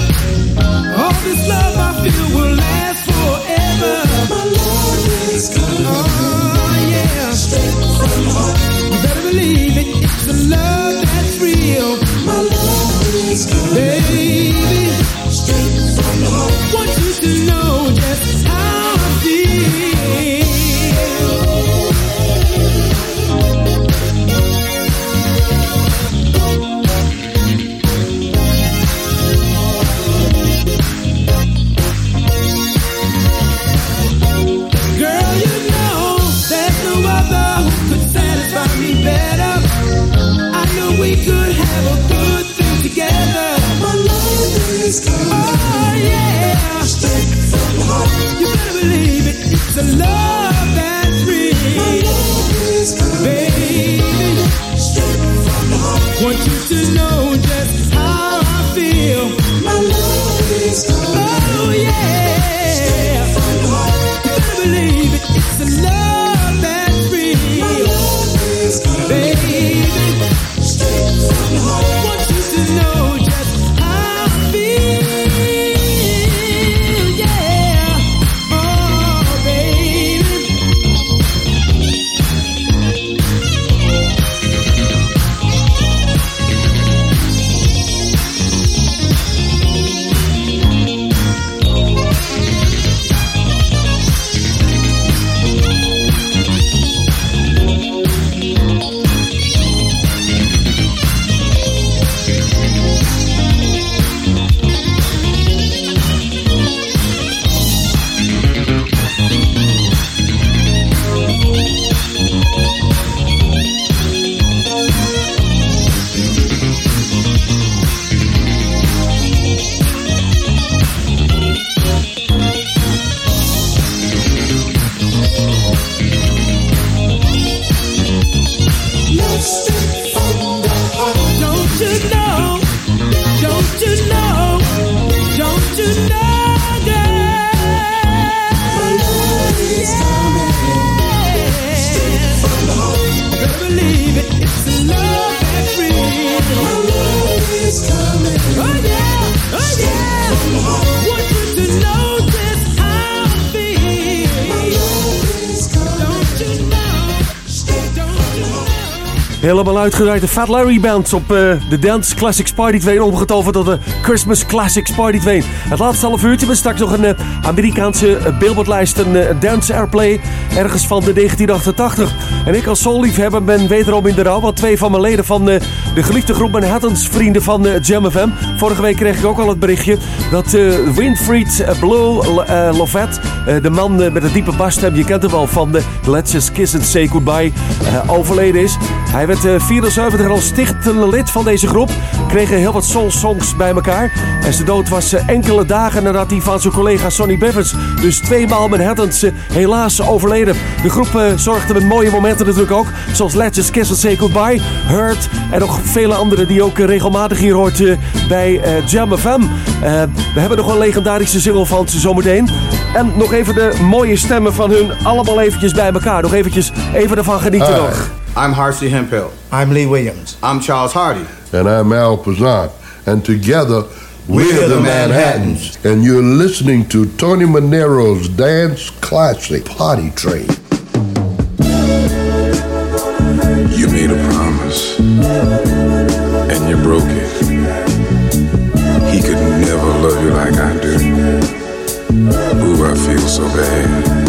All this love I feel will last forever. My love is coming. Oh love that's real. My love is coming, baby. Uitgedraaid de Fat Larry Band op eh, de Dance Classics Party 2. Omgetoverd tot de Christmas Classics Party 2. Het laatste half uurtje met straks nog een eh, Amerikaanse uh, Billboardlijst. Een Dance Airplay ergens van de 1988. En ik als soulliefhebber ben wederom in de rouw. Want twee van mijn leden van de geliefde groep Manhattans vrienden van eh, Jam FM. Vorige week kreeg ik ook al het berichtje dat eh, Winfried eh, Blue Lovett, de man met een diepe basstem, je kent hem wel van de Let's Kiss and Say Goodbye, overleden is. Hij werd eh, 74 en als stichtende lid van deze groep. Kregen heel wat soul-songs bij elkaar. En zijn dood was enkele dagen nadat hij van zijn collega Sonny Bevers, dus tweemaal Manhattans, helaas overleden. De groep zorgde met mooie momenten natuurlijk ook. Zoals Let's Kiss and Say Goodbye, Hurt en nog vele andere die ook regelmatig hier hoort eh, bij eh, Jam FM. Eh, we hebben nog een legendarische single van ze zometeen. En nog even de mooie stemmen van hun allemaal eventjes bij elkaar. Nog eventjes even ervan genieten Hi, nog. I'm Harsey Hemphill. I'm Lee Williams. I'm Charles Hardy. And I'm Al Pazant. And together, we're, the Manhattans. And you're listening to Tony Manero's Dance Classic Party Train. Broke. He could never love you like I do. Ooh, I feel so bad.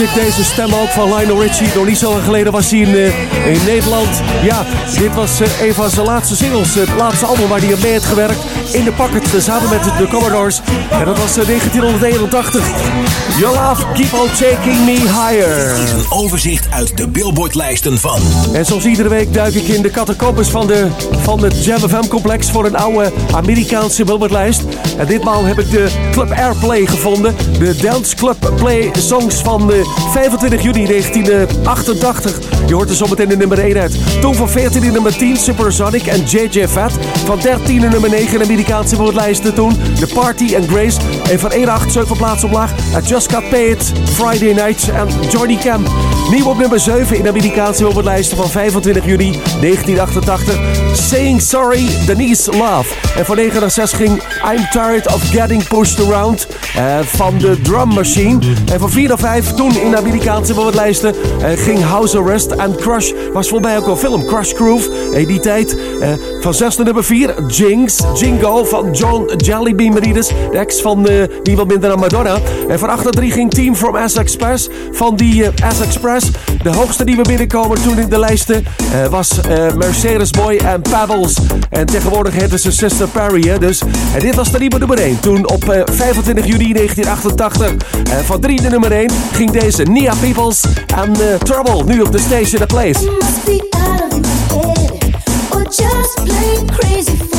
Ik, deze stem ook van Lionel Richie. Nog niet zo lang geleden was hij in, eh, in Nederland. Ja, dit was eh, een van zijn laatste singles. Het laatste album waar hij mee heeft gewerkt. In de Pocket, eh, samen met de Commodores. En dat was eh, 1981. Your love, keep on taking me higher. Dit is een overzicht uit de Billboardlijsten van En zoals iedere week duik ik in de catacombes van, de, van het Jam FM complex voor een oude Amerikaanse Billboardlijst. En ditmaal heb ik de Club Airplay gevonden. De Dance Club Play songs van eh, 25 juni 1988. Je hoort er zometeen de nummer 1 uit. Toen van 14 in nummer 10 Supersonic en JJ Fat. Van 13 in nummer 9 de Amerikaanse Billboardlijsten toen. The Party and Grace. En van 1 naar 8 7 plaatsen omlaag. I Just Got Paid, Friday Night en Johnny Camp. Nieuw op nummer 7 in de Amerikaanse Billboardlijsten van 25 juni 1988. Saying Sorry, Denise Love. En van 9 naar 6 ging I'm Tired of Getting Pushed Around eh, van de Drum Machine. En van 4 naar 5 toen in de Amerikaanse Billboardlijsten eh, ging House Arrest en Crush. Was volgens mij ook een film, Crush Groove. In die tijd eh, van 6 naar nummer 4 Jinx, Jingo van John Jellybean Marides. De ex van eh, niemand minder dan Madonna. En van 8 naar 3 ging Team from S Express van die eh, S Express. De hoogste die we binnenkomen toen in de lijsten eh, was Mercedes Boy en Pebbles. En tegenwoordig heten ze Sister Perry. Hè, dus. En dit was de nieuwe nummer 1. Toen op eh, 25 juni 1988 eh, van 3 de nummer 1 ging deze Nia Peoples en Trouble nu op de Station The Place. just plain crazy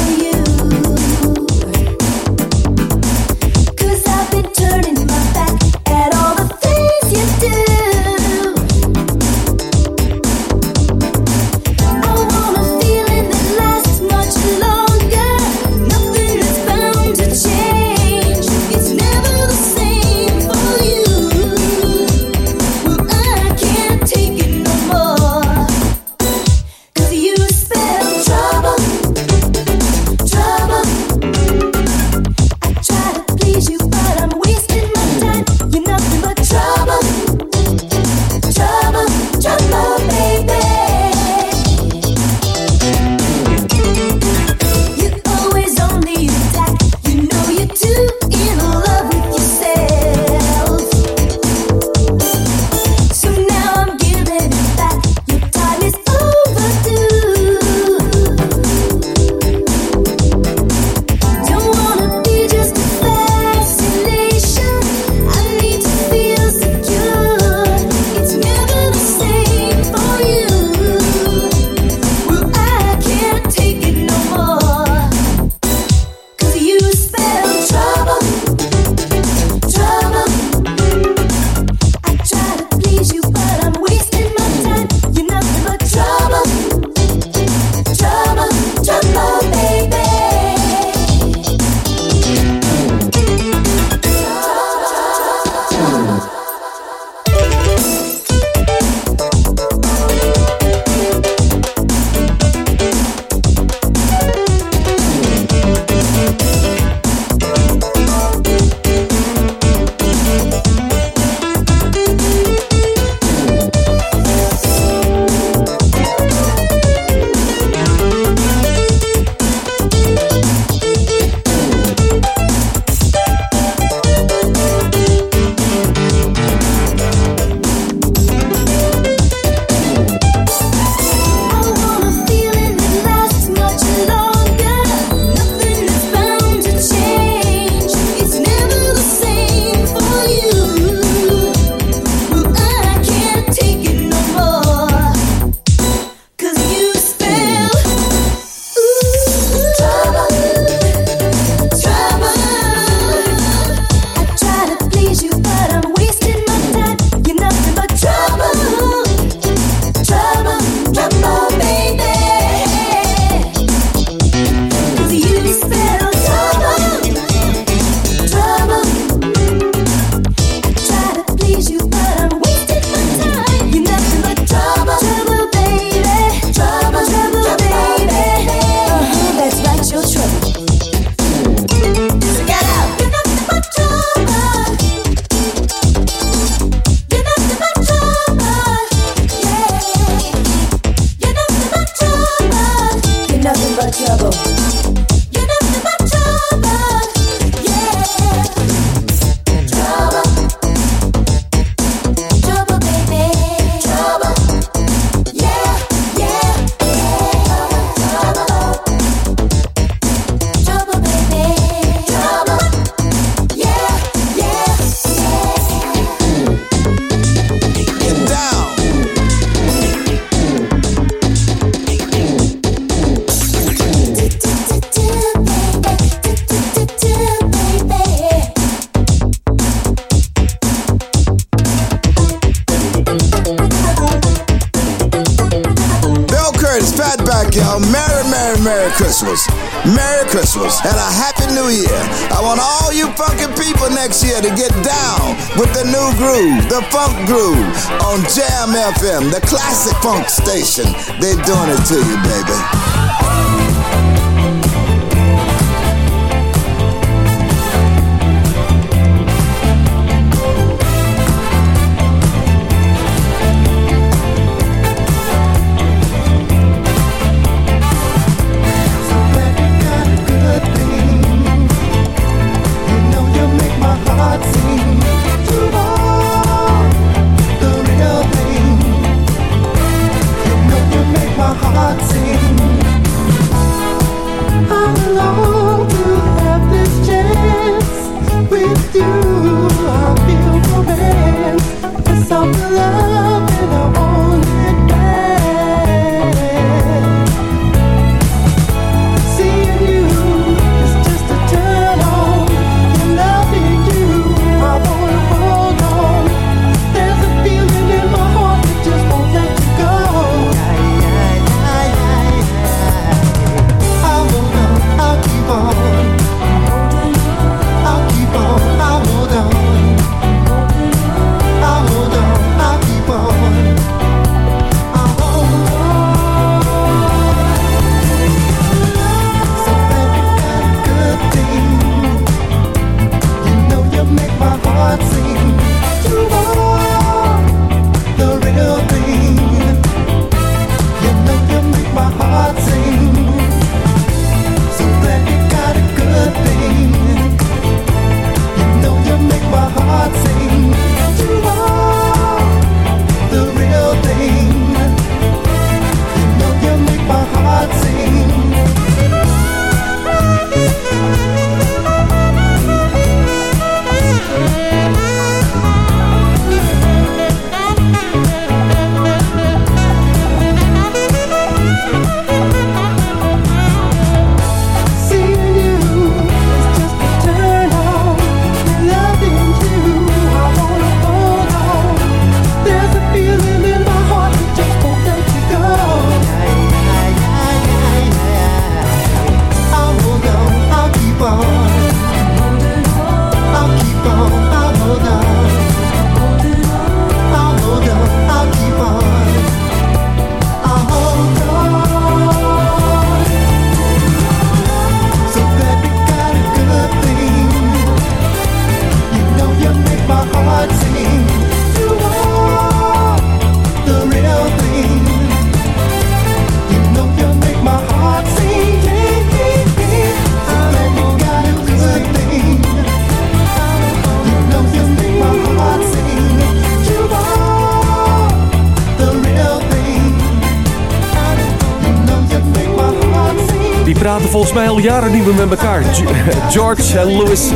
George uh, en Louis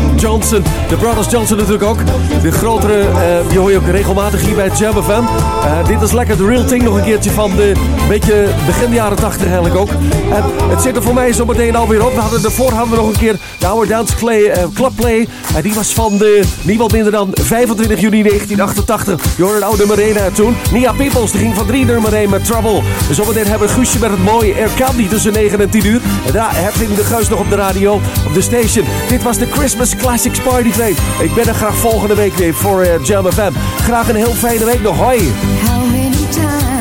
De Brothers Johnson natuurlijk ook. De grotere, eh, die hoor je ook regelmatig hier bij Jam FM. Eh, dit is lekker de real thing nog een keertje van de beetje begin jaren 80 eigenlijk ook. En het zit er voor mij zo meteen alweer op. We hadden daarvoor hadden nog een keer de Our Dance Play, eh, Club Play. En die was van de, niemand minder dan 25 juni 1988. Je hoorde een oude nummer 1 uit toen. Nia Peoples, die ging van 3 nummer 1 met Trouble. En zometeen hebben we Guusje met het mooie Air Candy tussen 9 en 10 uur. En daarna Herving de Geus nog op de radio, op de station. Dit was de Christmas Party. Ik ben er graag volgende week weer voor eh, Jam FM. Graag een heel fijne week nog. Hoi! How many times